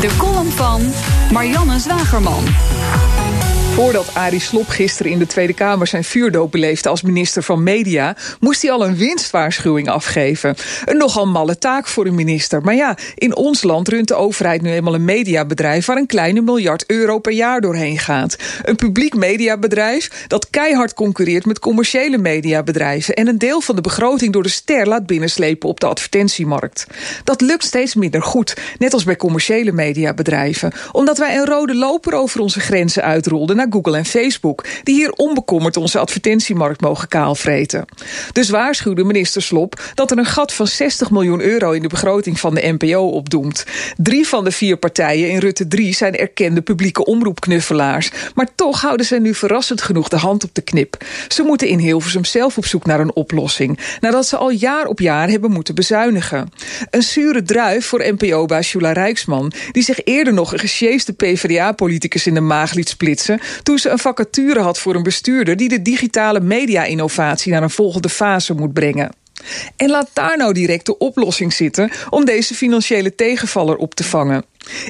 De column van Marianne Zwagerman. Voordat Arie Slob gisteren in de Tweede Kamer zijn vuurdoop beleefde als minister van Media, moest hij al een winstwaarschuwing afgeven. Een nogal malle taak voor een minister. Maar ja, in ons land runt de overheid nu eenmaal een mediabedrijf waar een kleine miljard euro per jaar doorheen gaat. Een publiek mediabedrijf dat keihard concurreert met commerciële mediabedrijven en een deel van de begroting door de ster laat binnenslepen op de advertentiemarkt. Dat lukt steeds minder goed, net als bij commerciële mediabedrijven, omdat wij een rode loper over onze grenzen uitrolden naar Google en Facebook, die hier onbekommerd onze advertentiemarkt mogen kaalvreten. Dus waarschuwde minister Slop dat er een gat van 60 miljoen euro in de begroting van de NPO opdoemt. Drie van de vier partijen in Rutte 3 zijn erkende publieke omroepknuffelaars. Maar toch houden ze nu verrassend genoeg de hand op de knip. Ze moeten in Hilversum zelf op zoek naar een oplossing, nadat ze al jaar op jaar hebben moeten bezuinigen. Een zure druif voor NPO-baas Jula Rijksman, die zich eerder nog een gesjeesde PvdA-politicus in de maag liet splitsen toen ze een vacature had voor een bestuurder die de digitale media-innovatie naar een volgende fase moet brengen. En laat daar nou direct de oplossing zitten om deze financiële tegenvaller op te vangen.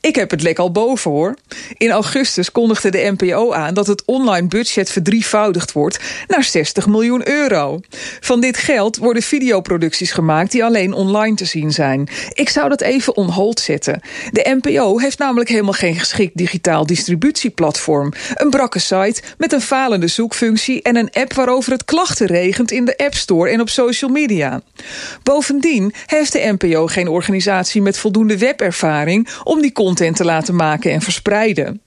Ik heb het lek al boven hoor. In augustus kondigde de NPO aan dat het online budget verdrievoudigd wordt naar 60 miljoen euro. Van dit geld worden videoproducties gemaakt die alleen online te zien zijn. Ik zou dat even on hold zetten. De NPO heeft namelijk helemaal geen geschikt digitaal distributieplatform. Een brakke site met een falende zoekfunctie en een app waarover het klachten regent in de App Store en op social media. Bovendien heeft de NPO geen organisatie met voldoende webervaring om die content te laten maken en verspreiden.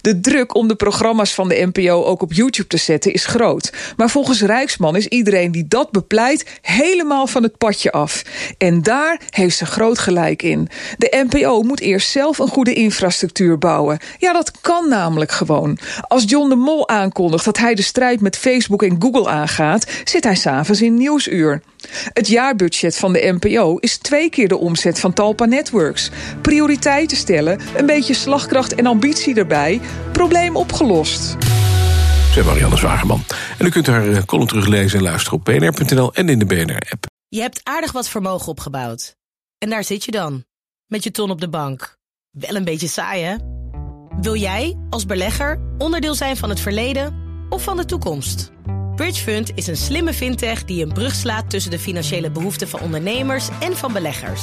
De druk om de programma's van de NPO ook op YouTube te zetten is groot. Maar volgens Rijksman is iedereen die dat bepleit helemaal van het padje af. En daar heeft ze groot gelijk in. De NPO moet eerst zelf een goede infrastructuur bouwen. Ja, dat kan namelijk gewoon. Als John de Mol aankondigt dat hij de strijd met Facebook en Google aangaat, zit hij s'avonds in Nieuwsuur. Het jaarbudget van de NPO is twee keer de omzet van Talpa Networks. Prioriteiten stellen, een beetje slagkracht en ambitie erbij. Probleem opgelost. Zij Marianne Zwageman. En u kunt haar eh, column teruglezen en luisteren op bnr.nl en in de BNR-app. Je hebt aardig wat vermogen opgebouwd. En daar zit je dan, met je ton op de bank. Wel een beetje saai, hè? Wil jij, als belegger, onderdeel zijn van het verleden of van de toekomst? Bridgefund is een slimme fintech die een brug slaat tussen de financiële behoeften van ondernemers en van beleggers.